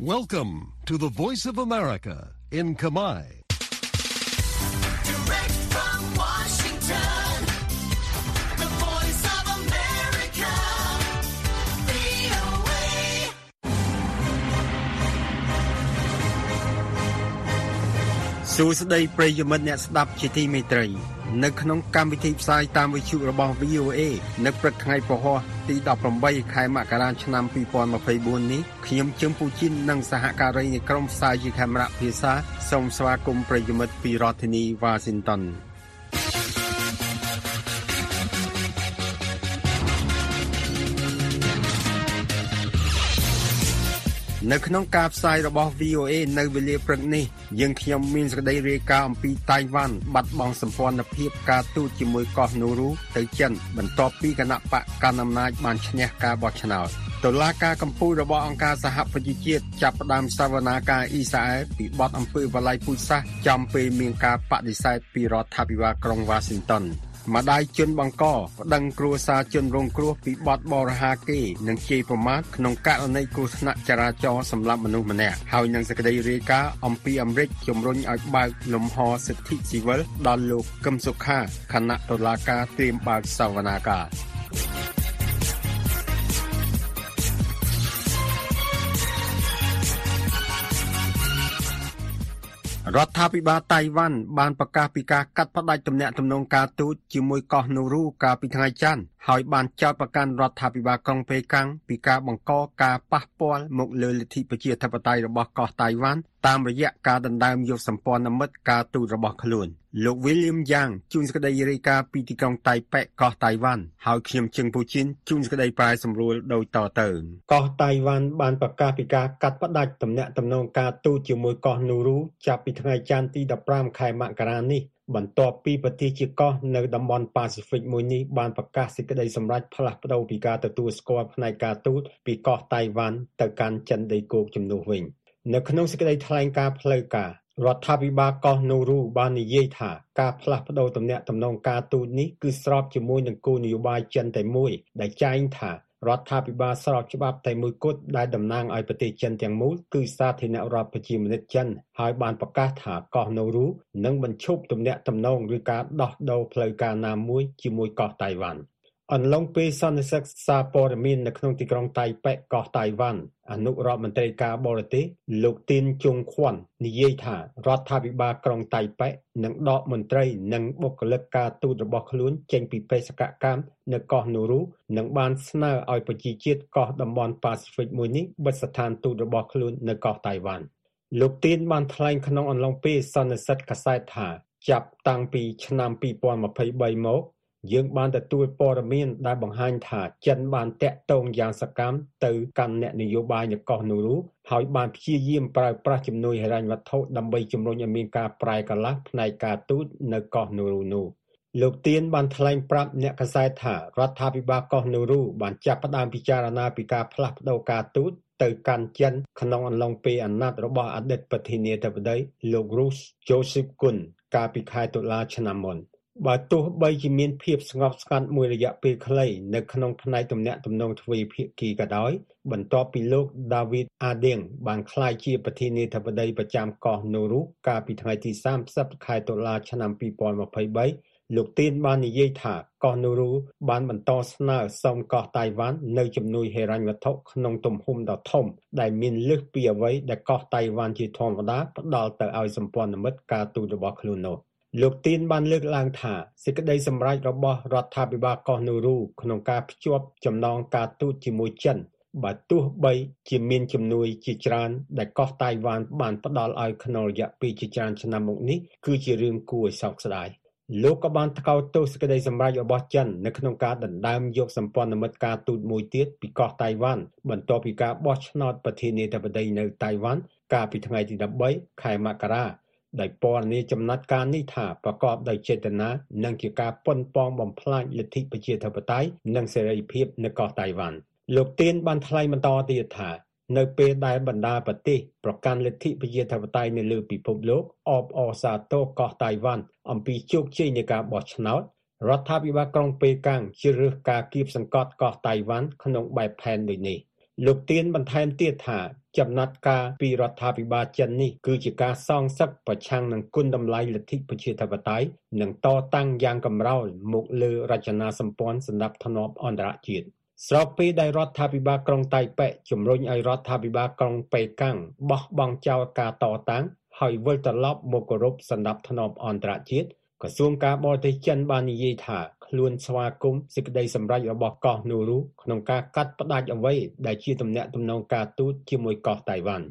Welcome to the Voice of America in Kamai. សួស្តីប្រិយមិត្តអ្នកស្ដាប់ជាទីមេត្រី នៅក្នុងកម្មវិធីផ្សាយតាមវិទ្យុរបស់ VOA នៅព្រឹកថ្ងៃពហុទី18ខែមករាឆ្នាំ2024នេះខ្ញុំជឹមពូជីននិងសហការីនៃក្រុមផ្សាយជាខេមរៈភាសាសូមស្វាគមន៍ប្រិយមិត្តពីរដ្ឋធានី Washington នៅក្នុងការផ្សាយរបស់ VOA នៅវេលាព្រឹកនេះយើងខ្ញុំមានសេចក្តីរាយការណ៍អំពីតៃវ៉ាន់បាត់បង់សម្ព័ន្ធភាពការទូតជាមួយកោះនូរូទៅចិនបន្ទាប់ពីគណៈបកកណ្ដាលអំណាចបានឈ្នះការបោះឆ្នោតតុលាការកម្ពុជារបស់អង្គការសហប្រជាជាតិចាប់ផ្ដើមសវនាការអ៊ីស្រាអែលពីបទអំពើវល័យពូជសាសន៍ចំពេលមានការបដិសេធពីរដ្ឋាភិបាលក្រុង Washington ម្ដាយជនបង្កប្តឹងគ្រួសារជនរងគ្រោះពីបទបរិហាគេនិងជេរប្រមាថក្នុងករណីគ្រោះថ្នាក់ចរាចរណ៍សម្រាប់មនុស្សម្នាក់ហើយនឹងសេចក្តីរាយការណ៍អំពីអាមេរិកជំរុញឲ្យបើកលំហសិទ្ធិស៊ីវិលដល់លោកកឹមសុខាគណៈតុលាការត្រៀមបើកសវនាការ រដ្ឋាភិបាលតៃវ៉ាន់បានប្រកាសពីការកាត់ផ្តាច់ទំនាក់ទំនងការទូតជាមួយកោះនូរូកាលពីថ្ងៃច័ន្ទហើយបានចោទប្រកាន់រដ្ឋាភិបាលក្រុងប៉េកាំងពីការបង្កការប៉ះពាល់មកលើលទ្ធិប្រជាធិបតេយ្យរបស់កោះតៃវ៉ាន់តាមរយៈការដណ្ដើមយកសម្ព័ន្ធមិត្តការទូតរបស់ខ្លួនលោក William Yang ជួនសេចក្តីរាយការណ៍ពីទីក្រុងតៃប៉េកោះតៃវ៉ាន់ហើយខ្ញុំជឹងពូជីនជួនសេចក្តីប្រាយសម្រួលដូចតទៅកោះតៃវ៉ាន់បានប្រកាសពីការកាត់ផ្តាច់ទំនាក់ទំនងការទូតជាមួយកោះនូរូចាប់ពីថ្ងៃច័ន្ទទី15ខែមករានេះ បន្ទាប់ពីប្រទេសជាកោះនៅតំបន់ប៉ាស៊ីហ្វិកមួយនេះបានប្រកាសសេចក្តីសម្រេចផ្លាស់ប្តូរពីការទទួលស្គាល់ផ្នែកការទូតពីកោះតៃវ៉ាន់ទៅកាន់ចិនដីគោកជំនួសវិញនៅក្នុងសេចក្តីថ្លែងការណ៍ផ្លូវការរដ្ឋាភិបាលកោះនូរូបាននិយាយថាការផ្លាស់ប្តូរទំនាក់ទំនងការទូតនេះគឺស្របជាមួយនឹងគោលនយោបាយចិនតែមួយដែលចែងថា រដ្ឋាភិបាលស្របច្បាប់តែមួយគត់ដែលតំណាងឲ្យប្រទេសចិនទាំងមូលគឺសាធារណរដ្ឋប្រជាមានិតចិនហើយបានប្រកាសថាកោះនូរូនឹងបញ្ឈប់ទំនាក់ទំនងឬការដោះដូរផ្លូវការណាមួយជាមួយកោះតៃវ៉ាន់ អន្លងពេលសន្និសីទសារព័ត៌មាននៅក្នុងទីក្រុងតៃប៉េកោះតៃវ៉ាន់អនុរដ្ឋមន្ត្រីការបរទេសលោកទីនជុងខ្វាន់និយាយថារដ្ឋាភិបាលក្រុងតៃប៉េនឹងដកមន្ត្រីនិងបុគ្គលិកការទូតរបស់ខ្លួនចេញពីបេសកកម្មនៅកោះនូរូនិងបានស្នើឲ្យប្រជាជាតិកោះតំបន់ប៉ាស៊ីហ្វិកមួយនេះបិទស្ថានទូតរបស់ខ្លួននៅកោះតៃវ៉ាន់លោកទីនបានថ្លែងក្នុងអំឡុងពេលសន្និសីទកាសែតថាចាប់តាំងពីឆ្នាំ2023មក យើងបានទទួលព័ត៌មានដែលបង្ហាញថាចិនបានតាក់ទងយ៉ាងសកម្មទៅកាន់អ្នកនយោបាយនៅកោះនូរូហើយបានព្យាយាមប្រើប្រាស់ជំនួយហិរញ្ញវត្ថុដើម្បីជំរុញឲ្យមានការប្រែកន្លាស់ផ្នែកការទូតនៅកោះនូរូនោះលោកទៀនបានថ្លែងប្រាប់អ្នកកាសែតថារដ្ឋាភិបាលកោះនូរូបានចាប់ផ្ដើមពិចារណាពីការផ្លាស់ប្ដូរការទូតទៅកាន់ចិនក្នុងអំឡុងពេលអាណត្តិរបស់អតីតប្រធានាធិបតីលោក Ruth Joseph Kun កាលពីខែតុលាឆ្នាំមុន។ បើទោះបីជាមានភាពស្ងប់ស្ងាត់មួយរយៈពេលខ្លីនៅក្នុងផ្នែកទំនាក់ទំនងទ្វេភាគីក៏ដោយ បន្ទាប់ពីលោក David Ading បានក្លាយជាប្រធានាធិបតីប្រចាំកោះ Nauru កាលពីថ្ងៃទី30ខែតុលាឆ្នាំ2023លោកទីនបាននិយាយថាកោះ Nauru បានបន្តស្នើសុំកោះតៃវ៉ាន់នៅជំនួយហិរញ្ញវត្ថុក្នុងទំហំដ៏ធំ ដែលមានលើសពីអ្វីដែលកោះតៃវ៉ាន់ជាធម្មតាផ្ដល់ទៅឲ្យសម្ព័ន្ធមិត្តការទូតរបស់ខ្លួននោះ លោកទីនបានលើកឡើងថាសេចក្តីសម្រេចរបស់រដ្ឋាភិបាលកោះនូរូក្នុងការភ្ជាប់ចំណងការទូតជាមួយចិនបើទោះបីជាមានជំនួយជាច្រើន ដែលកោះតៃវ៉ាន់បានផ្ដល់ឲ្យក្នុងរយៈពេលជាច្រើនឆ្នាំមកនេះគឺជារឿងគួរឲ្យសោកស្ដាយលោកក៏បានថ្កោលទោសសេចក្តីសម្រេចរបស់ចិននៅក្នុងការដណ្ដើមយកសម្ព័ន្ធមិត្តការទូតមួយទៀតពីកោះតៃវ៉ាន់បន្ទាប់ពីការបោះឆ្នោតប្រធានាធិបតីនៅតៃវ៉ាន់កាលពីថ្ងៃទី13ខែមករា ដោយពណ៌នាចំណាត់ការនេះថាប្រកបដោយចេតនានិងជាការប៉ុនប៉ងបំផ្លាញលទ្ធិប្រជាធិបតេយ្យនិងសេរីភាពនៅកោះតៃវ៉ាន់លោកទៀនបានថ្លែងបន្តទៀតថានៅពេលដែលបណ្ដាប្រទេសប្រកាន់លទ្ធិប្រជាធិបតេយ្យនៅលើពិភពលោកអបអរសាទរកោះតៃវ៉ាន់អំពីជោគជ័យនៃការបោះឆ្នោតរដ្ឋាភិបាលក្រុងប៉េកាំងជ្រើសរើសការគៀបសង្កត់កោះតៃវ៉ាន់ក្នុងបែបផែនដូចនេះ លោកទៀនបន្ថែមទៀតថាចំណាត់ការពីរដ្ឋាភិបាលចិននេះគឺជាការសងសឹកប្រឆាំងនឹងគុណតម្លៃលទ្ធិប្រជាធិបតេយ្យនិងតតាំងយ៉ាងកម្រោលមកលើរចនាសម្ព័ន្ធសម្ដាប់ធ្នាប់អន្តរជាតិស្របពេលដែលរដ្ឋាភិបាលក្រុងតៃប៉េជំរុញឲ្យរដ្ឋាភិបាលក្រុងប៉េកាំងបោះបង់ចោលការតតាំងហើយវិលត្រឡប់មកគោរពសម្ដាប់ធ្នាប់អន្តរជាតិក្រសួងការបរទេសចិនបាននិយាយថា ខ្លួនស្វាគមន៍សេចក្តីសម្រេចរបស់កោះនូរូក្នុងការកាត់ផ្តាច់អ្វីដែលជាទំនាក់ទំនងការទូតជាមួយកោះតៃវ៉ាន់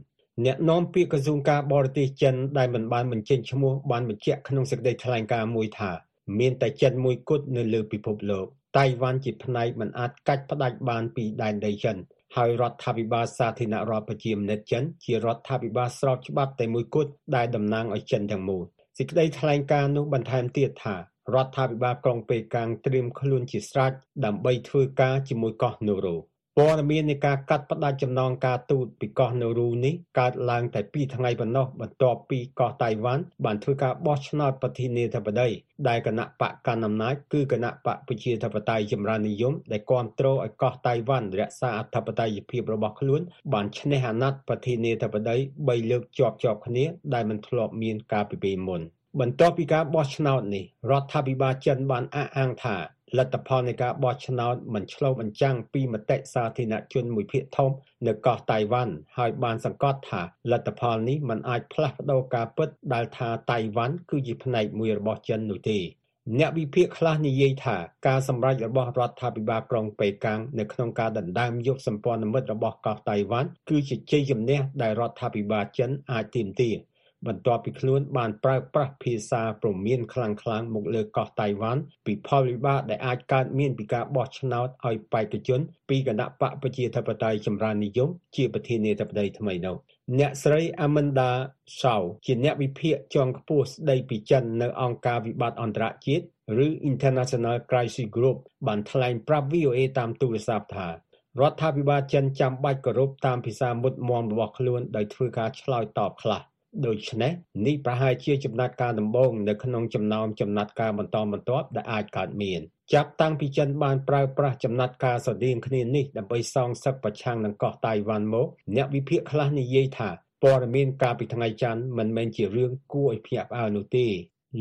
អ្នកនាំពាក្យក្រសួងការបរទេសចិនដែលមិនបានបញ្ចេញឈ្មោះបានបញ្ជាក់ក្នុងសេចក្តីថ្លែងការណ៍មួយថាមានតែចិនមួយគត់នៅលើពិភពលោកតៃវ៉ាន់ជាផ្នែកមិនអាចកាច់ផ្តាច់បានពីដែនដីចិនហើយរដ្ឋាភិបាលសាធារណរដ្ឋប្រជាមានិតចិនជារដ្ឋាភិបាលស្របច្បាប់តែមួយគត់ដែលតំណាងឲ្យចិនទាំងមូលសេចក្តីថ្លែងការណ៍នោះបន្ថែមទៀតថា រដ្ឋាភិបាលក្រុងប៉េកាំងត្រៀមខ្លួនជាស្រេចដើម្បីធ្វើការជាមួយកោះនូរ៉ូព័ត៌មាននៃការកាត់ផ្តាច់ចំណងការទូតពីកោះនូរ៉ូនេះកើតឡើងតែ2ថ្ងៃប៉ុណ្ណោះបន្ទាប់ពីកោះតៃវ៉ាន់បានធ្វើការបោះឆ្នោតប្រធានាធិបតីដែលគណៈបកកណ្ដាលអំណាចគឺគណៈបកប្រជាធិបតេយ្យចម្រើននិយមដែលគ្រប់គ្រងឲ្យកោះតៃវ៉ាន់រក្សាអធិបតេយ្យភាពរបស់ខ្លួនបានឈ្នះអាណត្តិប្រធានាធិបតី3លើកជាប់ជាប់គ្នាដែលមិនធ្លាប់មានកាលពីពេលមុន។ បន្ទាប់ពីការបោះឆ្នោតនេះរដ្ឋាភិបាលចិនបានអះអាងថាលទ្ធផលនៃការបោះឆ្នោតមិនឆ្លុះបញ្ចាំងពីមតិសាធារណជនមួយភាគធំនៅកោះតៃវ៉ាន់ហើយបានសង្កត់ថាលទ្ធផលនេះមិនអាចផ្លាស់ប្តូរការពិតដែលថាតៃវ៉ាន់គឺជាផ្នែកមួយរបស់ចិននោះទេអ្នកវិភាគខ្លះនិយាយថាការសម្រេចរបស់រដ្ឋាភិបាលក្រុងប៉េកាំងនៅក្នុងការដណ្ដើមយកសម្ព័ន្ធមិត្តរបស់កោះតៃវ៉ាន់គឺជាជ័យជំនះដែលរដ្ឋាភិបាលចិនអាចទាមទារ បន្ទាប់ពីខ្លួនបានប្រើប្រាស់ភាសាព្រមានខ្លាំងៗមកលើកោះតៃវ៉ាន់ពីផលវិបាកដែលអាចកើតមានពីការបោះឆ្នោតឲ្យបេក្ខជនពីគណៈបកប្រជាធិបតេយ្យចម្រើននិយមជាប្រធានាធិបតីថ្មីនោះអ្នកស្រី Amanda Shaw ជាអ្នកវិភាគជាន់ខ្ពស់ស្ដីពីចិននៅអង្គការវិបត្តិអន្តរជាតិឬ International Crisis Group បានថ្លែងប្រាប់ VOA តាមទូរស័ព្ទថារដ្ឋាភិបាលចិនចាំបាច់គោរពតាមភាសាមុតមមរបស់ខ្លួនដោយធ្វើការឆ្លើយតបខ្លះ ដូច្នេះនេះប្រហែលជាចំណាត់ការដំបូងនៅក្នុងចំណោមចំណាត់ការបន្តបន្ទាប់ដែលអាចកើតមានចាប់តាំងពីចិនបានប្រើប្រាស់ចំណាត់ការស្រដៀងគ្នានេះដើម្បីសងសឹកប្រឆាំងនឹងកោះតៃវ៉ាន់មកអ្នកវិភាគខ្លះនិយាយថាព័ត៌មានកាលពីថ្ងៃច័ន្ទមិនមែនជារឿងគួរឲ្យភ្ញាក់ផ្អើលនោះទេ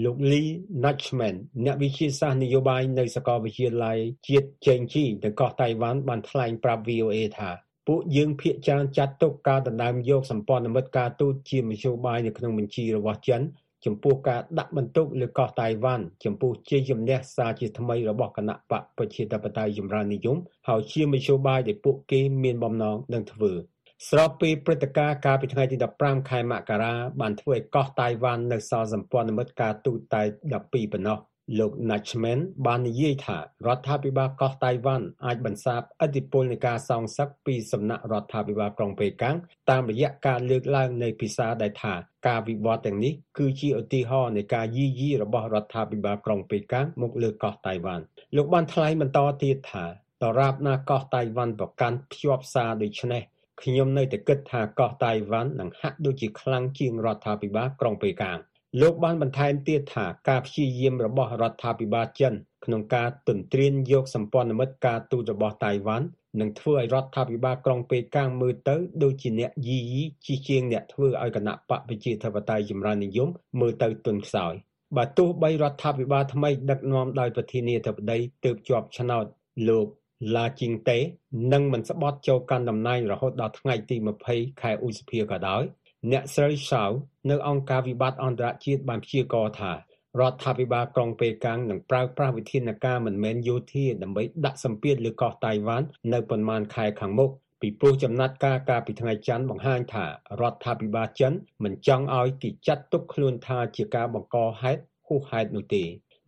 លោក Lee Nachman អ្នកវិទ្យាសាស្ត្រនយោបាយនៅសាកលវិទ្យាល័យជាតិចេងជីនៅកោះតៃវ៉ាន់បានថ្លែងប្រាប់ VOA ថា ពួកយើងភាគច្រើនចាត់ទុកការដណ្ដើមយកសម្ព័ន្ធមិត្តការទូតជាមធ្យោបាយនៅក្នុងបញ្ជីរបស់ចិនចំពោះការដាក់បន្ទុកលើកោះតៃវ៉ាន់ចំពោះជ័យជំនះសារជាថ្មីរបស់គណៈបកប្រជាធិបតេយ្យចម្រើននិយមហើយជាមធ្យោបាយដែលពួកគេមានបំណងនឹងធ្វើស្របពេលព្រឹត្តិការណ៍កាលពីថ្ងៃទី15ខែមករាបានធ្វើឲ្យកោះតៃវ៉ាន់នៅសល់សម្ព័ន្ធមិត្តការទូតតែ12ប៉ុណ្ណោះ លោក Nachman បាននិយាយថារដ្ឋាភិបាលកោះតៃវ៉ាន់អាចបន្សាបឥទ្ធិពលនៃការសងសឹកពីសំណាក់រដ្ឋាភិបាលក្រុងប៉េកាំងតាមរយៈការលើកឡើងនៃភាសាដែលថាការវិវត្តទាំងនេះគឺជាឧទាហរណ៍នៃការយីយីរបស់រដ្ឋាភិបាលក្រុងប៉េកាំងមកលើកោះតៃវ៉ាន់លោកបានថ្លែងបន្តទៀតថាដរាបណាកោះតៃវ៉ាន់ប្រកាន់ភ្ជាប់សារដូចនេះខ្ញុំនៅតែគិតថាកោះតៃវ៉ាន់នឹងហាក់ដូចជាខ្លាំងជាងរដ្ឋាភិបាលក្រុងប៉េកាំង លោកបានបន្ថែមទៀតថាការព្យាយាមរបស់រដ្ឋាភិបាលចិនក្នុងការទន្ទ្រានយកសម្ព័ន្ធមិត្តការទូតរបស់តៃវ៉ាន់នឹងធ្វើឲ្យរដ្ឋាភិបាលក្រុងប៉េកាំងមើលទៅដូចជាអ្នកយីយីជាជាងអ្នកធ្វើឲ្យគណៈបកប្រជាធិបតេយ្យចម្រើននិយមមើលទៅទន់ខ្សោយបើទោះបីរដ្ឋាភិបាលថ្មីដឹកនាំដោយប្រធានាធិបតីទើបជាប់ឆ្នោតលោកឡាជីងតេនឹងមិនស្បត់ចូលកាន់តំណែងរហូតដល់ថ្ងៃទី20ខែឧសភាក៏ដោយ អ្នកស្រីសាវនៅអង្គការវិបត្តិអន្តរជាតិបានព្យាករណ៍ថារដ្ឋាភិបាលក្រុងប៉េកាំងនឹងប្រើប្រាស់វិធានការមិនមែនយោធាដើម្បីដាក់សម្ពាធលើកោះតៃវ៉ាន់នៅប៉ុន្មានខែខាងមុខពីព្រោះចំណាត់ការកាលពីថ្ងៃច័ន្ទបង្ហាញថារដ្ឋាភិបាលចិនមិនចង់ឲ្យគេចាត់ទុកខ្លួនថាជាការបង្កហេតុហួសហេតុនោះទេ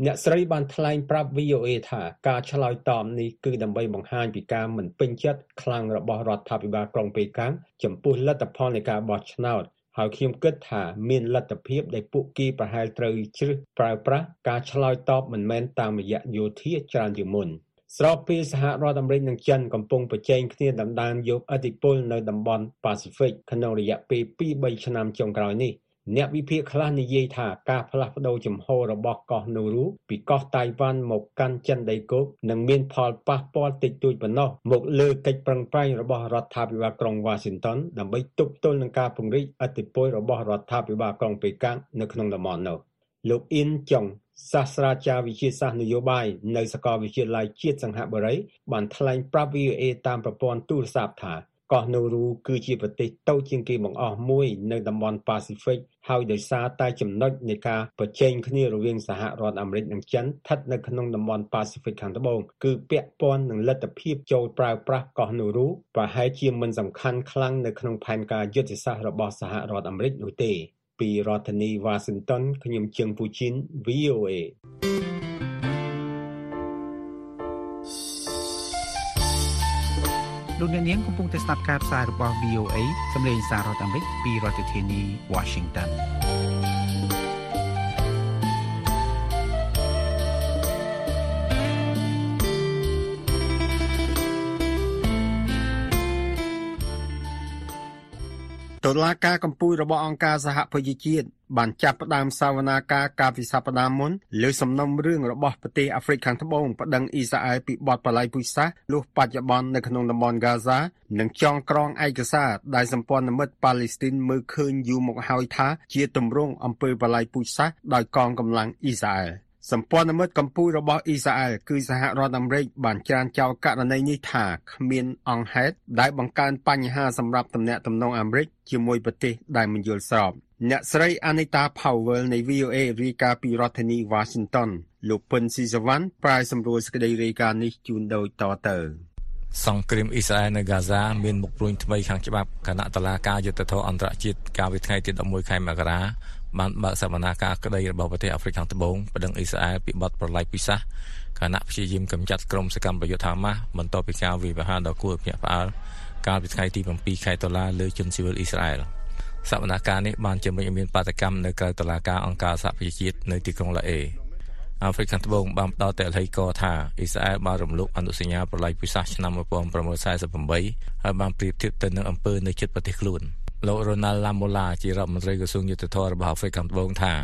អ្នកស្រីបានថ្លែងប្រាប់ VOA ថាការឆ្លើយតបនេះគឺដើម្បីបង្ហាញពីការមិនពេញចិត្តខ្លាំងរបស់រដ្ឋាភិបាលក្រុងប៉េកាំងចំពោះលទ្ធផលនៃការបោះឆ្នោតហើយខ្ញុំគិតថាមានលទ្ធភាពដែលពួកគេប្រហែលត្រូវជ្រើសប្រើប្រាស់ការឆ្លើយតបមិនមែនតាមរយៈយោធាច្រើនជាងមុនស្របពេលសហរដ្ឋអាមេរិកនិងចិនកំពុងប្រជែងគ្នាដណ្ដើមយកឥទ្ធិពលនៅតំបន់ប៉ាស៊ីហ្វិកក្នុងរយៈពេល2-3ឆ្នាំចុងក្រោយនេះ អ្នកវិភាគខ្លះនិយាយថាការផ្លាស់ប្តូរជំហររបស់កោះនូរូពីកោះតៃវ៉ាន់មកកាន់ចិនដីគោកនឹងមានផលប៉ះពាល់តិចតួចប៉ុណ្ណោះមកលើកិច្ចប្រឹងប្រែងរបស់រដ្ឋាភិបាលក្រុង Washington ដើម្បីទប់ទល់នឹងការពង្រីកអធិបតេយ្យរបស់រដ្ឋាភិបាលក្រុងប៉េកាំងនៅក្នុងតំបន់នោះលោកអ៊ីនចុងសាស្ត្រាចារ្យវិទ្យាសាស្ត្រនយោបាយនៅសាកលវិទ្យាល័យជាតិសង្ហបុរីបានថ្លែងប្រាប់ VOA តាមប្រព័ន្ធទូរស័ព្ទថា កោះនូរូគឺជាប្រទេសតូចជាងគេបង្អស់មួយនៅតំបន់ប៉ាស៊ីហ្វិកហើយដោយសារតែចំណុចនៃការប្រជែងគ្នារវាងសហរដ្ឋអាមេរិកនិងចិនស្ថិតនៅក្នុងតំបន់ប៉ាស៊ីហ្វិកខាងត្បូងគឺពាក់ព័ន្ធនឹងលទ្ធភាពចូលប្រើប្រាស់កោះនូរូប្រហែលជាមិនសំខាន់ខ្លាំងនៅក្នុងផែនការយុទ្ធសាស្ត្ររបស់សហរដ្ឋអាមេរិកនោះទេពីរដ្ឋធានី Washington ខ្ញុំជើងពូជីន VOA លោកអ្នកនាងកំពុងតែស្ដាប់ការផ្សាយរបស់ VOA សម្លេងសាររដ្ឋអាមេរិកពីរដ្ឋធានី Washington តុលាការកំពូលរបស់អង្គការសហប្រជាជាតិបានចាប់ផ្ដើមសវនាការកាលពីសប្តាហ៍មុនលើសំណុំរឿងរបស់ប្រទេសអាហ្វ្រិកខាងត្បូងប្តឹងអ៊ីស្រាអែលពីបទបល្ល័ង្កពូជសាសន៍លុះបច្ចុប្បន្ននៅក្នុងតំបន់ហ្គាហ្សា និងចងក្រងឯកសារដែលសម្ព័ន្ធមិត្តប៉ាឡេស្ទីនមើលឃើញយូរមកហើយថាជាទម្រង់អំពើបល្ល័ង្កពូជសាសន៍ដោយកងកម្លាំងអ៊ីស្រាអែល សម្ព័ន្ធមិត្តកម្ពុជារបស់អ៊ីស្រាអែលគឺសហរដ្ឋអាមេរិកបានច្រានចោលករណីនេះថាគ្មានអង្គហេតុដែលបង្កើនបញ្ហាសម្រាប់ទំនាក់ទំនងអាមេរិកជាមួយប្រទេសដែលមិនយល់ស្របអ្នកស្រី Anita Powell នៃ VOA រាយការណ៍ពីរដ្ឋធានី Washington លោកពុនស៊ីសវណ្ណប្រាយសម្រួលសេចក្តីរាយការណ៍នេះជូនដូចតទៅសង្គ្រាមអ៊ីស្រាអែលនៅហ្គាហ្សាមានមុខព្រួញថ្មីខាងច្បាប់គណៈតុលាការយុត្តិធម៌អន្តរជាតិកាលពីថ្ងៃទី11ខែមករា បានបើកសវនាការក្តីរបស់ប្រទេសអាហ្វ្រិកខាងត្បូងប្តឹងអ៊ីស្រាអែលពីបទប្រល័យពិសាសគណៈព្យាយាមកម្ចាត់ក្រុមសកម្មប្រយុទ្ធហាម៉ាស់បន្ទាប់ពីការវាយប្រហារដ៏គួរឲ្យភ្ញាក់ផ្អើលកាលពីថ្ងៃទី7ខែតុលាលើជនស៊ីវិលអ៊ីស្រាអែលសវនាការនេះបានជំរុញឲ្យមានបាតកម្មនៅក្រៅតុលាការអង្គការសហប្រជាជាតិនៅទីក្រុងឡាអេអាហ្វ្រិកខាងត្បូងបានផ្ដល់តែលហិកថាអ៊ីស្រាអែលបានរំលោភអនុសញ្ញាប្រល័យពិសាសឆ្នាំ1948ហើយបានប្រៀបធៀបទៅនឹងអំពើនៅជិតប្រទេសខ្លួន លោក Ronald Lamola ជារដ្ឋមន្ត្រីក្រសួងយុទ្ធភ័ពរបស់អាហ្វ្រិកខាងត្បូងថា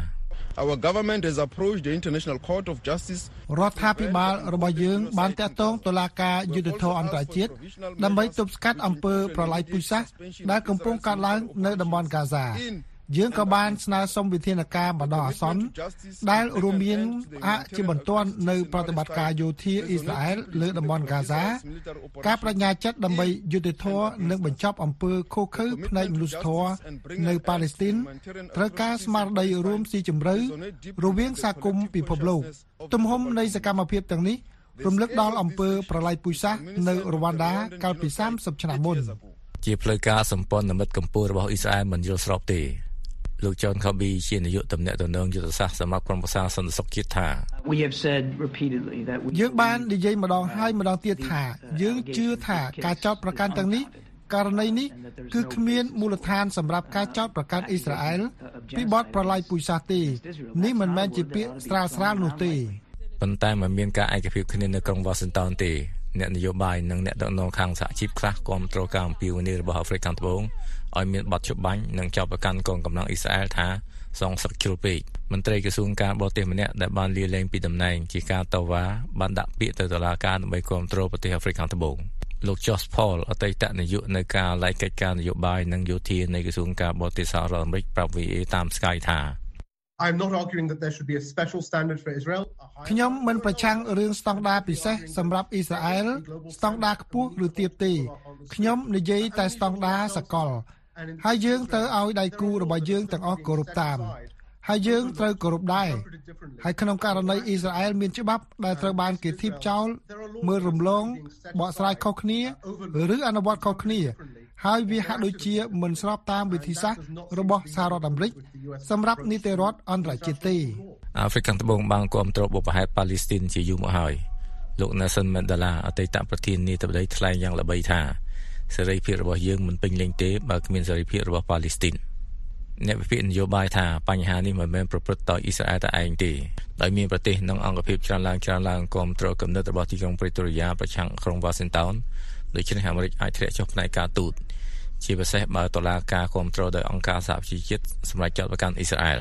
Our government has approached the International Court of Justice រដ្ឋាភិបាលរបស់យើង បានតាក់ទងតុលាការយុត្តិធម៌អន្តរជាតិដើម្បីទប់ស្កាត់អំពើប្រល័យពូជសាសន៍ដែលកំពុងកើតឡើងនៅតំបន់កាហ្សា យើងក៏បានស្នើសុំវិធានការបណ្ដោះអាសន្នដែលរួមមានអជាបន្ទាន់នៅប្រតិបត្តិការយោធាអ៊ីស្រាអែលលើតំបន់កាហ្សាការបញ្ញាចិត្តដើម្បីយុត្តិធម៌និងបញ្ចប់អំពើឃោឃៅផ្នែកមនុស្សធម៌នៅប៉ាឡេស្ទីនត្រូវការស្មារតីរួមស៊ីជម្រៅរវាងសហគមន៍ពិភពលោកទំហំនៃសកម្មភាពទាំងនេះរំលឹកដល់អំពើប្រល័យពូជសាសន៍នៅរវ៉ាន់ដាកាលពី30ឆ្នាំមុនជាផ្លូវការសម្ព័ន្ធមិត្តកម្ពុជារបស់អ៊ីស្រាអែលមិនយល់ស្របទេ លោក John Kirby ជានាយកតំណែងតំណងយុទ្ធសាស្ត្រសម្រាប់ក្រុមប្រឹក្សាសន្តិសុខជាតិថា We have said repeatedly that we យើងបាននិយាយម្ដងហើយម្ដងទៀតថា យើងជឿថាការចោទប្រកាន់ទាំងនេះករណីនេះគឺគ្មានមូលដ្ឋានសម្រាប់ការចោទប្រកាន់អ៊ីស្រាអែលពីបទប្រល័យពូជសាសន៍ទេនេះមិនមែនជាពាក្យស្រាលស្រាលនោះទេប៉ុន្តែមិនមានការឯកភាពគ្នានៅក្រុង Washington ទេអ្នកនយោបាយនិងអ្នកដឹកនាំខាងសហជីពខ្លះគាំទ្រការអំពាវនាវរបស់អាហ្វ្រិកខាងត្បូង ឲ្យមានបទច្បាញ់និងចាប់ប្រកាន់កងកម្លាំងអ៊ីស្រាអែលថាសងសឹកជ្រុលពេកមន្ត្រីក្រសួងការបរទេសម្នាក់ដែលបានលាលែងពីតំណែងជាការតវ៉ាបានដាក់ពាក្យទៅតុលាការដើម្បីគាំទ្រប្រទេសអាហ្វ្រិកខាងត្បូងលោក Josh Paul អតីតនាយកនៃការឡែកកិច្ចការនយោបាយនិងយោធានៃក្រសួងការបរទេសសហរដ្ឋអាមេរិកប្រាប់ VA តាម Sky ថា I'm not arguing that there should be a special standard for Israel. ខ្ញុំមិនប្រឆាំងរឿងស្តង់ដារពិសេសសម្រាប់អ៊ីស្រាអែលស្តង់ដារខ្ពស់ឬទាបទេខ្ញុំនិយាយតែស្តង់ដារសកល ហើយយើងត្រូវឲ្យដៃគូរបស់យើងទាំងអស់គោរពតាមហើយយើងត្រូវគោរពដែរហើយក្នុងករណីអ៊ីស្រាអែលមានច្បាប់ដែលត្រូវបានគេធីបចោលមើលរំលងបកស្រាយខុសគ្នាឬអនុវត្តខុសគ្នា ហើយវាហាក់ដូចជាមិនស្របតាមវិធីសាស្ត្ររបស់សហរដ្ឋអាមេរិកសម្រាប់នីតិរដ្ឋអន្តរជាតិទេអាហ្វ្រិកខាងត្បូងបានគាំទ្របបផែនប៉ាឡេស្ទីនជាយូរមកហើយលោក Nelson Mandela អតីតប្រធាននាយដ្ឋមន្ត្រីថ្លែងយ៉ាងល្បីថា សេរីភាពរបស់យើងមិនពេញលេញទេបើគ្មានសេរីភាពរបស់ប៉ាឡេស្ទីនអ្នកវិភាគនយោបាយថាបញ្ហានេះមិនមែនប្រព្រឹត្តដោយអ៊ីស្រាអែលតែឯងទេដោយមានប្រទេសនិងអង្គភាពច្រើនឡើងច្រើនឡើងគាំទ្រគំនិតរបស់ទីក្រុង Pretoria ប្រឆាំងក្រុង Washington ដូច្នេះអាមេរិកអាចធ្លាក់ចុះផ្នែកការទូតជាពិសេសបើតុលាការគ្រប់គ្រងដោយអង្គការសហប្រជាជាតិសម្រាប់ចាត់ប្រកាន់អ៊ីស្រាអែល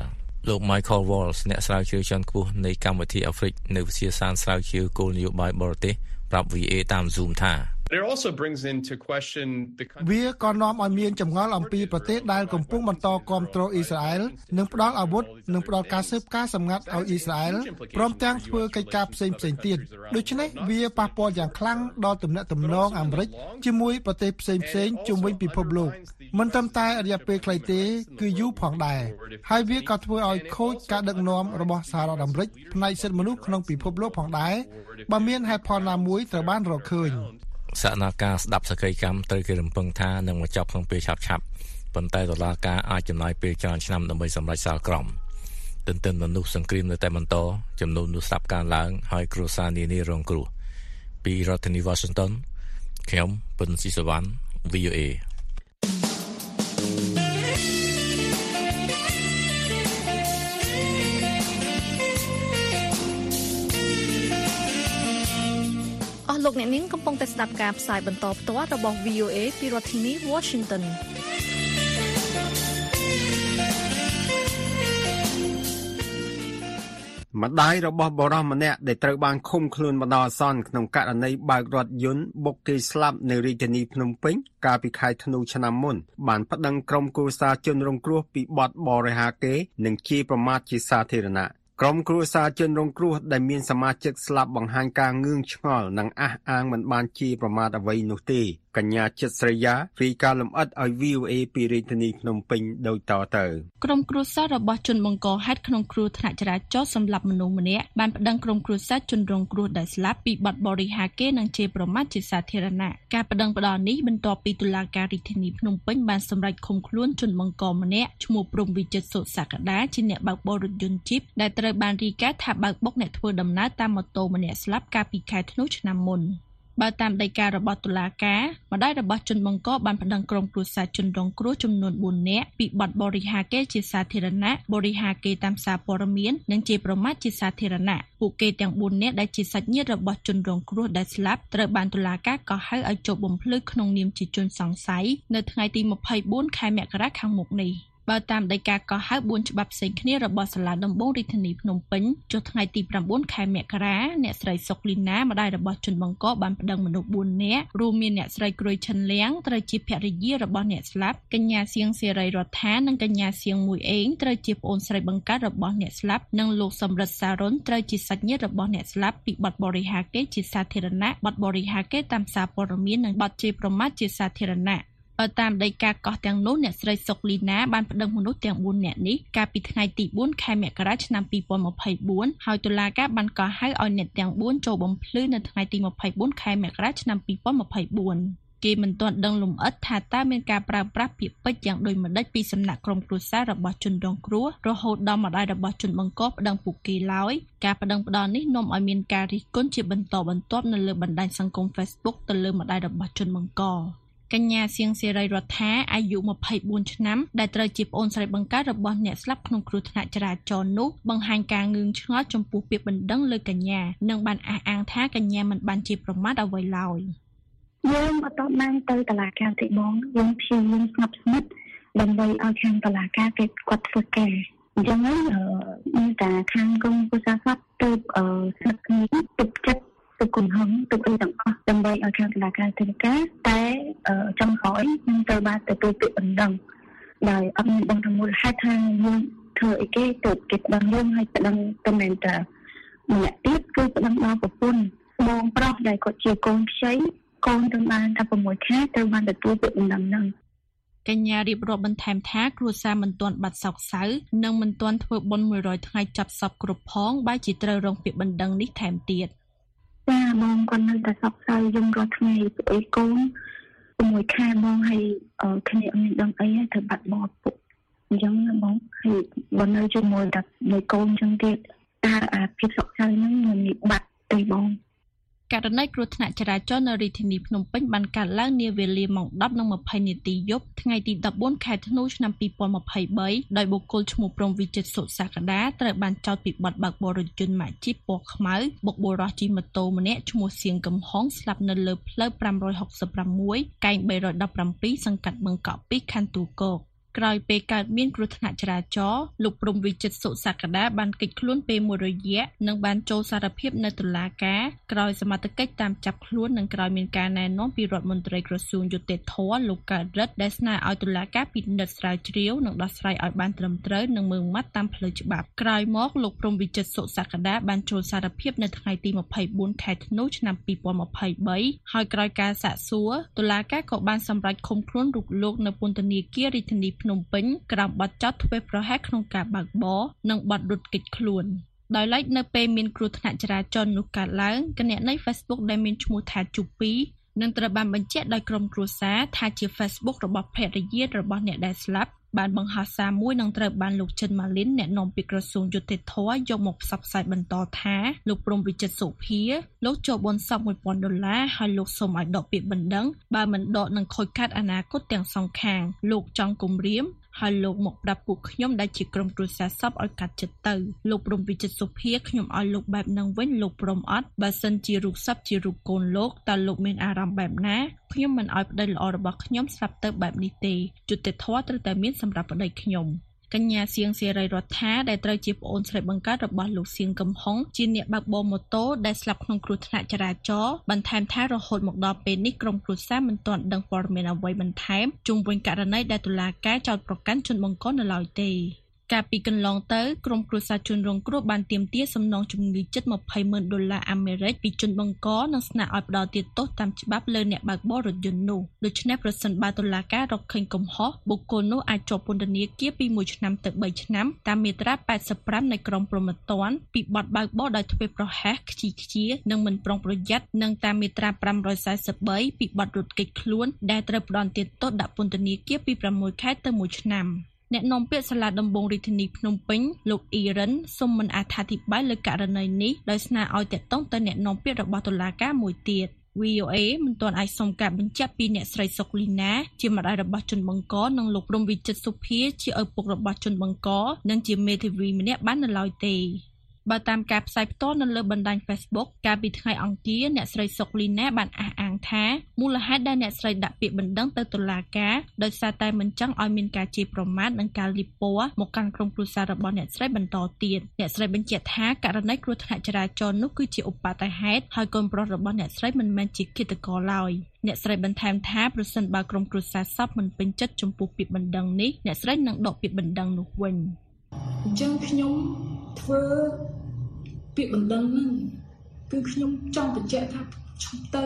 លោក Michael Walls អ្នកស្រាវជ្រាវជាន់ខ្ពស់នៃកម្មវិធីអាហ្វ្រិកនៅវិទ្យាសាស្ត្រស្រាវជ្រាវគោលនយោបាយបរទេសប្រាប់ VA តាម Zoom ថា It also brings into question the វាក៏នាំឲ្យមានចម្ងល់អំពីប្រទេសដែលកំពុងបន្តគ្រប់គ្រងអ៊ីស្រាអែលនិងផ្ដល់អាវុធនិងផ្ដល់ការស៊ើបការសម្ងាត់ឲ្យអ៊ីស្រាអែលព្រមទាំងធ្វើកិច្ចការផ្សេងៗទៀតដូច្នេះវាប៉ះពាល់យ៉ាងខ្លាំងដល់ទំនាក់ទំនងអាមេរិកជាមួយប្រទេសផ្សេងៗជុំវិញពិភពលោកមិនត្រឹមតែរយៈពេលខ្លីទេគឺយូរផងដែរហើយវាក៏ធ្វើឲ្យខូចការដឹកនាំរបស់សហរដ្ឋអាមេរិកផ្នែកសិទ្ធិមនុស្សក្នុងពិភពលោកផងដែរបើមានហេតុផលណាមួយត្រូវបានរកឃើញ សនាការស្ដាប់សក្តិកម្មត្រូវគេរំពឹងថានឹងមកចប់ក្នុងពេលឆាប់ឆាប់ប៉ុន្តែតុលាការអាចចំណាយពេលច្រើនឆ្នាំដើម្បីសម្រេចសាលក្រមទន្ទឹមនឹងនោះសង្គ្រាមនៅតែបន្តចំនួននោះស្ដាប់ការឡើងហើយគ្រួសារនានារងគ្រោះពីរដ្ឋធានី Washington ខ្ញុំពុនស៊ីសវណ្ណ VOA អស់ លោកអ្នកនាងកំពុងតែស្ដាប់ការផ្សាយបន្តផ្ទាល់របស់ VOA ពីរដ្ឋធានី Washington ម្ដាយរបស់បរិសម្នាក់ដែលត្រូវបានឃុំខ្លួនបណ្ដោះអាសន្នក្នុងករណីបើករថយន្តបុកគេស្លាប់នៅរាជធានីភ្នំពេញកាលពីខែធ្នូឆ្នាំមុនបានប្តឹងក្រុមគូសាជនរងគ្រោះពីបទបរិហាគេ និងជាប្រមាថជាសាធារណៈ ក្រុមគ្រួសារជនរងគ្រោះដែលមានសមាជិកស្លាប់បង្ហាញការងឿងឆ្ងល់ និងអះអាងមិនបានជាប្រមាថអ្វីនោះទេ កញ្ញាចិត្តស្រីយ៉ារីកាលំអិតឲ្យ VOA ពីរាជធានីភ្នំពេញដូចតទៅក្រុមគ្រួសាររបស់ជនបង្កហេតុក្នុងគ្រោះថ្នាក់ចរាចរណ៍សម្រាប់មនុស្សម្នាក់បានប្តឹងក្រុមគ្រួសារជនរងគ្រោះដែលស្លាប់ពីបទបរិហាគេនិងជេរប្រមាថជាសាធារណៈការប្តឹងផ្តល់នេះបន្ទាប់ពីតុលាការរាជធានីភ្នំពេញបានសម្រេចឃុំខ្លួនជនបង្កម្នាក់ឈ្មោះព្រំវិចិត្រសុសក្តាជាអ្នកបើកបររថយន្តជីបដែលត្រូវបានរីកាថាបើកបុកអ្នកធ្វើដំណើរតាមម៉ូតូម្នាក់ស្លាប់កាលពីខែធ្នូឆ្នាំមុន បើតាមដីការបស់តុលាការម្ដាយរបស់ជនបង្កបានប្តឹងក្រុមគ្រួសារជនរងគ្រោះចំនួន4នាក់ពីបទបរិហាគេជាសាធារណៈបរិហាគេតាមសារព័ត៌មាននិងជាប្រមាថជាសាធារណៈពួកគេទាំង4នាក់ដែលជាសាច់ញាតិរបស់ជនរងគ្រោះដែលស្លាប់ត្រូវបានតុលាការកោះហៅឲ្យចូលបំភ្លឺក្នុងនាមជាជនសង្ស័យនៅថ្ងៃទី24ខែមករាខាងមុខនេះ បើតាមដីកាកោះហៅ4ច្បាប់ផ្សេងគ្នារបស់សាលាដំបងរាជធានីភ្នំពេញចុះថ្ងៃទី9ខែមករាអ្នកស្រីសុកលីណាម្ដាយរបស់ជនបង្កបានប្តឹងមនុស្ស4នាក់រួមមានអ្នកស្រីក្រួយឈិនលៀងត្រូវជាភរិយារបស់អ្នកស្លាប់កញ្ញាសៀងសេរីរដ្ឋានិងកញ្ញាសៀងមួយអេងត្រូវជាប្អូនស្រីបង្កើតរបស់អ្នកស្លាប់និងលោកសំរិទ្ធសារុនត្រូវជាសាច់ញាតិរបស់អ្នកស្លាប់ពីបទបរិហាគេជាសាធារណៈបទបរិហាគេតាមសារព័ត៌មាននិងបទជេរប្រមាថជាសាធារណៈបើ តាមដីកាកោះទាំងនោះអ្នកស្រីសុកលីណាបានប្តឹងមនុស្សទាំង4នាក់នេះកាលពីថ្ងៃទី4ខែមករាឆ្នាំ2024ហើយតុលាការបានកោះហៅឲ្យអ្នកទាំង4ចូលបំភ្លឺនៅថ្ងៃទី24ខែមករាឆ្នាំ2024គេមិនទាន់ដឹងលម្អិតថាតើមានការប្រើប្រាស់ពាក្យពេចន៍យ៉ាងដូចម្តេចពីសំណាក់ក្រុមគ្រួសាររបស់ជនរងគ្រោះរហូតដល់ម្ដាយរបស់ជនបង្កប្តឹងពួកគេឡើយការប្តឹងផ្តល់នេះនាំឲ្យមានការរិះគន់ជាបន្តបន្ទាប់នៅលើបណ្ដាញសង្គម Facebook ទៅលើម្ដាយរបស់ជនបង្ក កញ្ញាសៀងសេរីរដ្ឋាអាយុ24ឆ្នាំដែលត្រូវជាប្អូនស្រីបង្កើតរបស់អ្នកស្លាប់ក្នុងគ្រោះថ្នាក់ចរាចរណ៍នោះបង្ហាញការងឿងឆ្ងល់ចំពោះពាក្យបណ្ដឹងលើកញ្ញានិងបានអះអាងថាកញ្ញាមិនបានជាប្រមាថអ្វីឡើយយើងអត់បានទៅតុលាការទេបងយើងព្យាយាមស្ងប់ស្ងាត់ដើម្បីឲ្យខាងតុលាការគេគាត់ធ្វើការអញ្ចឹងហើយអឺមានតែខាងក្រុមគូសាស្ត្រទៅអឺស្នឹកគ្នាទុកចិត្តទុកកំហឹងទុកអីទាំងអស់ដើម្បីឲ្យខាងតុលាការធ្វើការតែអឺ ចុងក្រោយនឹងទៅបានទទួលពាក្យបណ្ដឹងដោយអត់មានបងទាំងមូលហេតុថាយើងធ្វើអីគេទៅគេប្តឹងយើងឲ្យប្តឹងទៅមែនតាម្នាក់ទៀតគឺប្តឹងដល់ប្រពន្ធបងប្រុសដែលគាត់ជាកូនខ្ចីកូនទៅបានតែ6ខែទៅបានទទួលពាក្យបណ្ដឹងហ្នឹងកញ្ញារៀបរាប់បន្ថែមថាគ្រួសារមិនទាន់បាត់សោកសៅនិងមិនទាន់ធ្វើបុណ្យ100ថ្ងៃចាប់សពគ្រប់ផងបែរជាត្រូវរងពាក្យបណ្ដឹងនេះថែមទៀតចាបងគាត់នៅតែសោកសៅយើងរាល់ថ្ងៃពួកអីកូន 6ខែបងហើយអឺគ្នាអត់មានដឹងអីទេត្រូវបាត់បង់ពុកអញ្ចឹងណាបងហើយបើនៅជាមួយតែមួយកូនអញ្ចឹងទៀតតើអាភាពសោកសៅហ្នឹងមិនមានបាត់ទេបង ករណីគ្រោះថ្នាក់ចរាចរណ៍នៅរាជធានីភ្នំពេញបានកើតឡើងនាវេលាម៉ោង10:20នាទីយប់ថ្ងៃទី14ខែធ្នូឆ្នាំ2023ដោយបុគ្គលឈ្មោះព្រំវិចិត្រសុសក្តាត្រូវបានចោទពីបទបើកបររថយន្តម៉ាកជីបពណ៌ខ្មៅបុកបុរសជិះម៉ូតូម្នាក់ឈ្មោះសៀងកំហុងស្លាប់នៅលើផ្លូវ566កែង317សង្កាត់បឹងកក់2ខណ្ឌទូកោក ក្រោយពេលកើតមានគ្រោះថ្នាក់ចរាចរណ៍លោកព្រំវិចិត្រសុសក្តាបានកិច្ចខ្លួនពេលមួយរយៈនិងបានចូលសារភាពនៅតុលាការក្រោយសមត្ថកិច្ចតាមចាប់ខ្លួននិងក្រោយមានការណែនាំពីរដ្ឋមន្ត្រីក្រសួងយុតិធធម៌លោកកើតរិទ្ធដែលស្នើឲ្យតុលាការពិនិត្យស្រាវជ្រាវនិងដោះស្រាយឲ្យបានត្រឹមត្រូវនិងមើងម៉ាត់តាមផ្លូវច្បាប់ក្រោយមកលោកព្រំវិចិត្រសុសក្តាបានចូលសារភាពនៅថ្ងៃទី24ខែធ្នូឆ្នាំ2023ហើយក្រោយការសាកសួរតុលាការក៏បានសម្រេចឃុំខ្លួនរូបលោកនៅពន្ធនាគាររាជធានីភ្នំពេញក្រោមបទចោទធ្វេសប្រហែសក្នុងការបើកបរនិងបទរត់គេចខ្លួនដោយឡែកនៅពេលមានគ្រោះថ្នាក់ចរាចរណ៍នោះកើតឡើងគណនី Facebook ដែលមានឈ្មោះថាជូពីនឹងត្រូវបានបញ្ជាក់ដោយក្រុមគ្រួសារថាជា Facebook របស់ភរិយារបស់អ្នកដែលស្លាប់ បានបង្ហោះសារមួយនឹងត្រូវបានលោកចិនម៉ាលីនអ្នកនាំពាក្យក្រសួងយុតិធធយកមកផ្សព្វផ្សាយបន្តថាលោកព្រំវិចិត្រសុភាលោកចូលបនសព1000ដុល្លារហើយលោកសូមឲ្យដកពាក្យបណ្ដឹងបើមិនដកនឹងខូចខាតអនាគតទាំងសងខាងលោកចង់គំរាម ហើយលោកមកប្រាប់ពួកខ្ញុំដែលជាក្រុមគ្រួសារសពឲ្យកាត់ចិត្តទៅលោកព្រំវិចិត្រសុភាខ្ញុំឲ្យលោកបែបនឹងវិញលោកព្រំអត់បើសិនជារូបសពជារូបកូនលោកតើលោកមានអារម្មណ៍បែបណាខ្ញុំមិនឲ្យប្តីល្អរបស់ខ្ញុំស្លាប់ទៅបែបនេះទេយុត្តិធម៌ត្រូវតែមានសម្រាប់ប្តីខ្ញុំ កញ្ញាសៀងសេរីរដ្ឋាដែលត្រូវជាប្អូនស្រីបង្កើតរបស់លោកសៀងកំហុងជាអ្នកបើកបរម៉ូតូដែលស្លាប់ក្នុងគ្រោះថ្នាក់ចរាចរណ៍បន្ថែមថារហូតមកដល់ពេលនេះក្រុមគ្រួសារមិនទាន់ដឹងព័ត៌មានអ្វីបន្ថែមជុំវិញករណីដែលតុលាការចោទប្រកាន់ជនបង្កនៅឡើយទេ កាលពីកន្លងទៅក្រុមគ្រួសារជនរងគ្រោះបានទាមទារសំណងជំងឺចិត្ត20ម៉ឺនដុល្លារអាមេរិកពីជនបង្កនិងស្នើឲ្យផ្តល់ទាទោសតាមច្បាប់លើអ្នកបើកបររថយន្តនោះដូច្នេះប្រសិនបើតុលាការរកឃើញកំហុសបុគ្គលនោះអាចជាប់ពន្ធនាគារពី1ឆ្នាំទៅ3ឆ្នាំតាមមាត្រា85នៃក្រមព្រហ្មទណ្ឌពីបទបើកបរដោយធ្វេសប្រហែសខ្ជិះខ្ជានិងមិនប្រុងប្រយ័ត្ននិងតាមមាត្រា543ពីបទរត់គេចខ្លួនដែលត្រូវផ្តន្ទាទោសដាក់ពន្ធនាគារពី6ខែទៅ1ឆ្នាំ។ អ្នកនាំពាក្យសាលាដំបងរាជធានីភ្នំពេញលោកអ៊ីរ៉ានសូមមិនអត្ថាធិប្បាយលើករណីនេះដោយស្នើឲ្យតាក់ទងទៅអ្នកនាំពាក្យរបស់តុលាការមួយទៀត VOA មិនទាន់អាចសុំការបញ្ជាក់ពីអ្នកស្រីសុកលីណាជាម្ដាយរបស់ជនបង្កនិងលោកព្រំវិចិត្រសុភាជាឪពុករបស់ជនបង្កនិងជាមេធាវីម្នាក់បាននៅឡើយទេ បើតាមការផ្សាយផ្ទាល់នៅលើបណ្ដាញ Facebook កាលពីថ្ងៃអង្គារអ្នកស្រីសុកលីណាបានអះអាងថាមូលហេតុដែលអ្នកស្រីដាក់ពាក្យបណ្ដឹងទៅតុលាការដោយសារតែមិនចង់ឲ្យមានការជេរប្រមាថនិងការលៀបពណ៌មកកាន់ក្រុមគ្រួសាររបស់អ្នកស្រីបន្តទៀតអ្នកស្រីបញ្ជាក់ថាករណីគ្រោះថ្នាក់ចរាចរណ៍នោះគឺជាឧបទ្ទហេតុហើយកូនប្រុសរបស់អ្នកស្រីមិនមែនជាឃាតករឡើយអ្នកស្រីបន្ថែមថាប្រសិនបើក្រុមគ្រួសារសពមិនពេញចិត្តចំពោះពាក្យបណ្ដឹងនេះអ្នកស្រីនឹងដកពាក្យបណ្ដឹងនោះវិញអញ្ចឹងខ្ញុំធ្វើ ពាក្យបណ្ដឹងហ្នឹងគឺខ្ញុំចង់បញ្ជាក់ថាឈប់ទៅ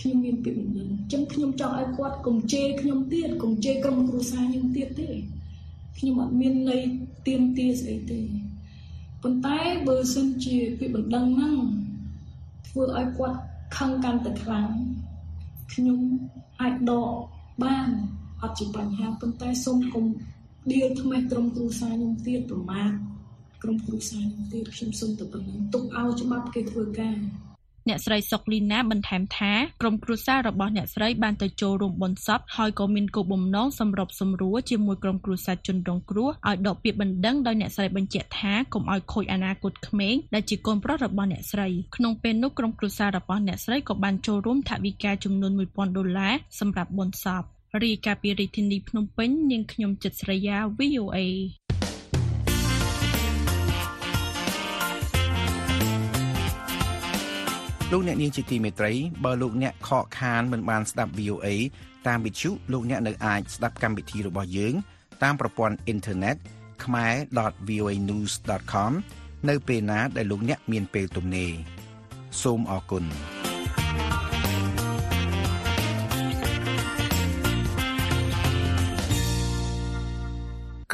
ខ្ញុំមានពាក្យបណ្ដឹងអញ្ចឹងខ្ញុំចង់ឲ្យគាត់កុំជេរខ្ញុំទៀតកុំជេរក្រុមគ្រួសារខ្ញុំទៀតទេខ្ញុំអត់មានន័យទៀមទាស្អីទេប៉ុន្តែបើសិនជាពាក្យបណ្ដឹងហ្នឹងធ្វើឲ្យគាត់ខឹងកាន់តែខ្លាំងខ្ញុំអាចដកបានអត់ជាបញ្ហាប៉ុន្តែសូមកុំដៀលថ្មេះក្រុមគ្រួសារខ្ញុំទៀតប្រមាថ ក្រុមគ្រួសារទៀតខ្ញុំសូមទៅប៉ុណ្ណឹងទុកឲ្យច្បាប់គេធ្វើការអ្នកស្រីសុកលីណាបន្ថែមថាក្រុមគ្រួសាររបស់អ្នកស្រីបានទៅចូលរួមបុណ្យសពហើយក៏មានគោលបំណងសម្របសម្រួលជាមួយក្រុមគ្រួសារជនរងគ្រោះឲ្យដកពាក្យបណ្ដឹងដោយអ្នកស្រីបញ្ជាក់ថាកុំឲ្យខូចអនាគតក្មេងដែលជាកូនប្រុសរបស់អ្នកស្រីក្នុងពេលនោះក្រុមគ្រួសាររបស់អ្នកស្រីក៏បានចូលរួមថវិកាចំនួន1000ដុល្លារសម្រាប់បុណ្យសពរីកាពីរាជធានីភ្នំពេញនាងខ្ញុំចិត្តស្រីយ៉ា VOA លោកអ្នកនាងជាទីមេត្រីបើលោកអ្នកខកខានមិនបានស្ដាប់ VOA តាមវិទ្យុលោកអ្នកនៅអាចស្ដាប់កម្មវិធីរបស់យើង តាមប្រព័ន្ធអ៊ីនធឺណិតខ្មែរ .voanews.com នៅពេលណាដែលលោកអ្នកមានពេលទំនេរសូមអរគុណ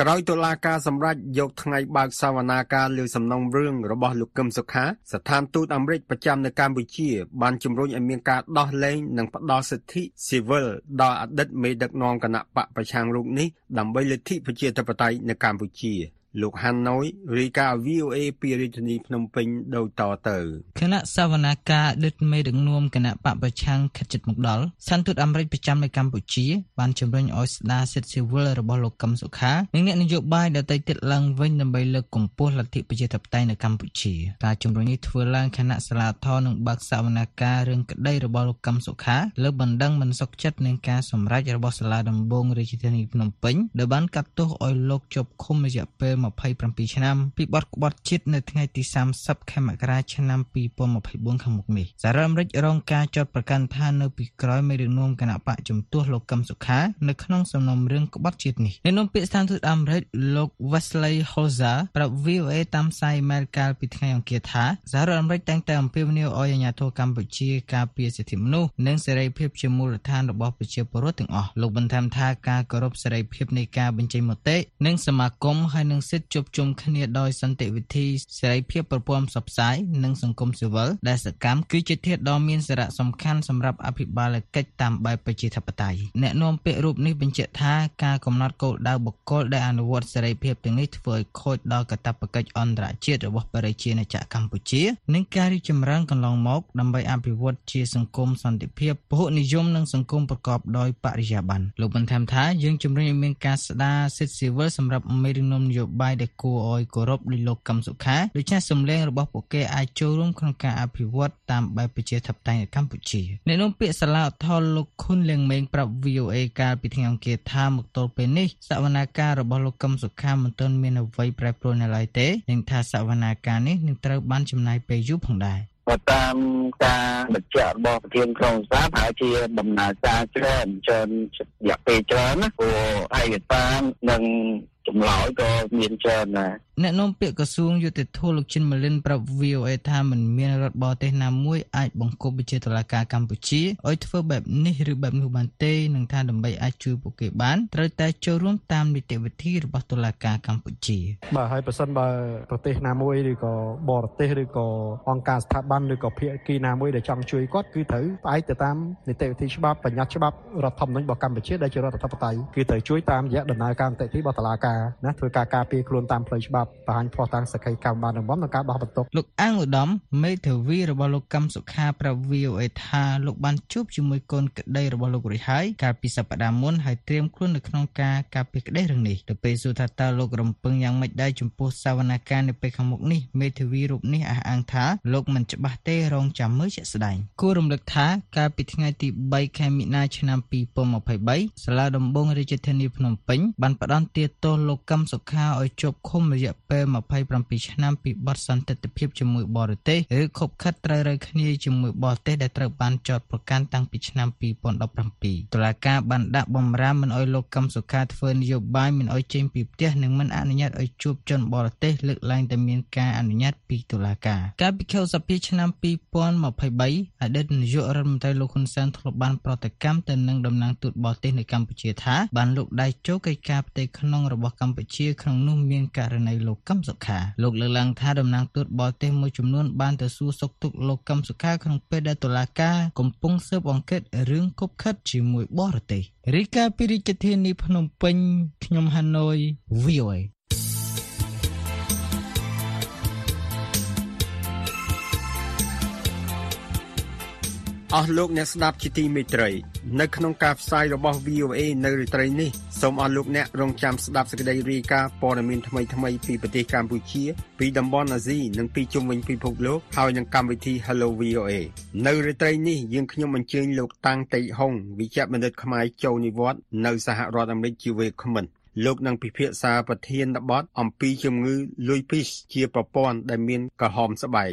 ក្រោយតុលាការសម្រេចយកថ្ងៃបើកសវនាការលើសំណុំរឿងរបស់លោកកឹមសុខាស្ថានទូតអាមេរិកប្រចាំនៅកម្ពុជាបានជំរុញឲ្យមានការដោះលែងនិងផ្ដល់សិទ្ធិស៊ីវិលដល់អតីតមេដឹកនាំគណៈបកប្រឆាំងរូបនេះដើម្បីលទ្ធិប្រជាធិបតេយ្យនៅកម្ពុជា លោកហាន់ណូយរាយការណ៍ VOA ពីរាជធានីភ្នំពេញដូចតទៅគណៈសវនាការដឹកមេដឹកនាំគណៈបពប្រឆាំងខិតជិតមកដល់សន្តិទូតអាមេរិកប្រចាំនៅកម្ពុជាបានជំរុញឲ្យស្ដារសិទ្ធិស៊ីវិលរបស់លោកកឹមសុខានិងអ្នកនយោបាយដទៃទៀតឡើងវិញដើម្បីលើកកម្ពស់លទ្ធិប្រជាធិបតេយ្យនៅកម្ពុជាការជំរុញនេះធ្វើឡើងខណៈសាលាធរនឹងបើកសវនាការរឿងក្តីរបស់លោកកឹមសុខាលើបណ្ដឹងមិនសុខចិត្តនឹងការសម្រេចរបស់សាលាដំបងរាជធានីភ្នំពេញដែលបានកាត់ទោសឲ្យលោកជាប់ឃុំរយៈពេល27ឆ្នាំពីបទក្បត់ជាតិនៅថ្ងៃទី30ខែមករាឆ្នាំ2024ខាងមុខនេះសារអាមេរិករងការចោទប្រកាន់ថានៅពីក្រោយមេដឹកនាំគណៈបកជំទាស់លោកកឹមសុខានៅក្នុងសំណុំរឿងក្បត់ជាតិនេះអ្នកនាំពាក្យស្ថានទូតអាមេរិកលោក Wesley Holzer ប្រាប់ VOA តាមផ្សាយមែលកាលពីថ្ងៃអង្គារថាសហរដ្ឋអាមេរិកតែងតែអំពាវនាវឲ្យអាជ្ញាធរកម្ពុជាការពារសិទ្ធិមនុស្សនិងសេរីភាពជាមូលដ្ឋានរបស់ប្រជាពលរដ្ឋទាំងអស់លោកបន្ថែមថាការគោរពសេរីភាពនៃការបញ្ចេញមតិនិងសមាគមហើយនឹងសិទ្ធិជួបជុំគ្នាដោយសន្តិវិធីសេរីភាពប្រព័ន្ធផ្សព្វផ្សាយនិងសង្គមស៊ីវិលដែលសកម្មគឺជាធាតុដ៏មានសារៈសំខាន់សម្រាប់អភិបាលកិច្ចតាមបែបប្រជាធិបតេយ្យអ្នកនាំពាក្យរូបនេះបញ្ជាក់ថាការកំណត់គោលដៅបុគ្គលដែលអនុវត្តសេរីភាពទាំងនេះធ្វើឲ្យខូចដល់កាតព្វកិច្ចអន្តរជាតិរបស់ប្រជាណាចក្រកម្ពុជានិងការរីកចម្រើនកន្លងមកដើម្បីអភិវឌ្ឍជាសង្គមសន្តិភាពពហុនិយមនិងសង្គមប្រកបដោយបរិយាបន្នលោកបន្ថែមថាយើងជំរុញឲ្យមានការស្ដារសិទ្ធិស៊ីវិលសម្រាប់មេដឹកនាំនយោបាយដែលគួរឲ្យគោរពដោយលោកកឹមសុខាដូច្នេះសម្លេងរបស់ពួកគេអាចចូលរួមក្នុងការអភិវឌ្ឍតាមបែបប្រជាធិបតេយ្យនៅកម្ពុជាអ្នកនាំពាក្យសាលាឧទ្ធរលោកខុនលៀងមេងប្រាប់ VOA កាលពីថ្ងៃអង្គារថាមកទល់ពេលនេះសវនាការរបស់លោកកឹមសុខាមិនទាន់មានអ្វីប្រែប្រួលនៅឡើយទេនិងថាសវនាការនេះនឹងត្រូវបានចំណាយពេលយូរផងដែរបើតាមការបញ្ជាក់របស់ប្រធានក្រុងសាប្រហែលជាដំណើរការច្រើនច្រើនរយៈពេលច្រើនណាព្រោះឯកសារនិង ចម្លើយក៏មានច្រើនដែរអ្នកនាំពាក្យក្រសួងយុតិធម៌លោកជិនម៉ាលីនប្រាប់ VOA ថាមិនមានរដ្ឋបរទេសណាមួយអាចបង្កប់វិជាតុលាការកម្ពុជាឲ្យធ្វើបែបនេះឬបែបនោះបានទេនឹងថាដើម្បីអាចជួយពួកគេបានត្រូវតែចូលរួមតាមនីតិវិធីរបស់តុលាការកម្ពុជាបាទហើយប្រសិនបើប្រទេសណាមួយឬក៏បរទេសឬក៏អង្គការស្ថាប័នឬក៏ភាគីណាមួយដែលចង់ជួយគាត់គឺត្រូវផ្អែកទៅតាមនីតិវិធីច្បាប់បញ្ញត្តិច្បាប់រដ្ឋធម្មនុញ្ញរបស់កម្ពុជាដែលជារដ្ឋធិបតេយ្យគឺត្រូវជួយតាមរយៈដំណើរការនីតិវិធីរបស់តុលាការណាធ្វើការការពារខ្លួនតាមផ្លូវច្បាប់បង្ហាញភស្តុតាងសក្ខីកម្មបានរំបំក្នុងការដោះបន្ទុកលោកអាងឧត្តមមេធាវីរបស់លោកកឹមសុខាប្រាប់ VOA ថាលោកបានជួបជាមួយកូនក្តីរបស់លោករួចហើយកាលពីសប្តាហ៍មុនហើយត្រៀមខ្លួននៅក្នុងការការពារក្តីរឿងនេះទៅពេលសួរថាតើលោករំពឹងយ៉ាងម៉េចដែរចំពោះសវនកម្មនៅពេលខាងមុខនេះមេធាវីរូបនេះអះអាងថាលោកមិនច្បាស់ទេរងចាំមើលជាក់ស្ដែងគួររំលឹកថាកាលពីថ្ងៃទី3ខែមិនិនាឆ្នាំ2023សាលាដំបងរាជធានីភ្នំពេញបានផ្ដន្ទាទោសលោកកឹមសុខាឲ្យជាប់ឃុំរយៈពេល27ឆ្នាំពីបទសន្តិភាពជាមួយបរទេសឬខົບខិតត្រូវរើគ្នាជាមួយបរទេសដែលត្រូវបានចោទប្រកាន់តាំងពីឆ្នាំ2017តុលាការបានដាក់បំរាមមិនឲ្យលោកកឹមសុខាធ្វើនយោបាយមិនឲ្យចេញពីផ្ទះនិងមិនអនុញ្ញាតឲ្យជួបជនបរទេសលើកឡើងតែមានការអនុញ្ញាតពីតុលាការកាលពីខែសភាឆ្នាំ2023អតីតនាយករដ្ឋមន្ត្រីលោកហ៊ុនសែនធ្លាប់បានប្រតិកម្មទៅនឹងតំណាងទូតបរទេសនៅកម្ពុជាថាបានលោកដៃចូលកិច្ចការផ្ទៃក្នុងរបស់កម្ពុជាក្នុងនោះមានករណីលោកកឹមសុខាលោកលើកឡើងថាតំណាងទូតបរទេសមួយចំនួនបានទៅសួរសុខទុក្ខលោកកឹមសុខាក្នុងពេលដែលតុលាការកំពុងស៊ើបអង្កេតរឿងគប់ខិតជាមួយបរទេសរីកាពីរាជធានីភ្នំពេញខ្ញុំហាណូយ VOA អស់លោកអ្នកស្ដាប់ជាទីមេត្រីនៅក្នុងការផ្សាយរបស់ VOA នៅរាត្រីនេះសូមអស់លោកអ្នករងចាំស្ដាប់សេចក្តីរាយការណ៍ព័ត៌មានថ្មីៗពីប្រទេសកម្ពុជា ពីតំបន់អាស៊ីនិងពីជុំវិញពិភពលោកហើយនឹងកម្មវិធី Hello VOA នៅរាត្រីនេះយើងខ្ញុំអញ្ជើញលោកតាំងតេហុងវិជ្ជបណ្ឌិតខ្មែរចូលនិវត្តន៍នៅសហរដ្ឋអាមេរិកជាវេក្មិនលោកនឹងពិភាក្សាប្រធានបទអំពីជំងឺលុយពីសជាប្រព័ន្ធដែលមានក្រហមស្បែក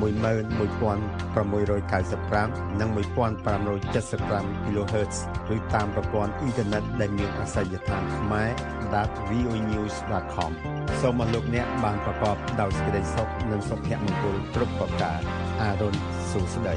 11695និង1575 kHz ឬតាមប្រព័ន្ធអ៊ីនធឺណិតដែលមានអាសយដ្ឋានខ្មែរ .voenews.com សូមអរលោកអ្នកបានប្រកបដោយសេចក្តីសុខនិងសុភមង្គលគ្រប់ប្រការអារុនសុស្ដី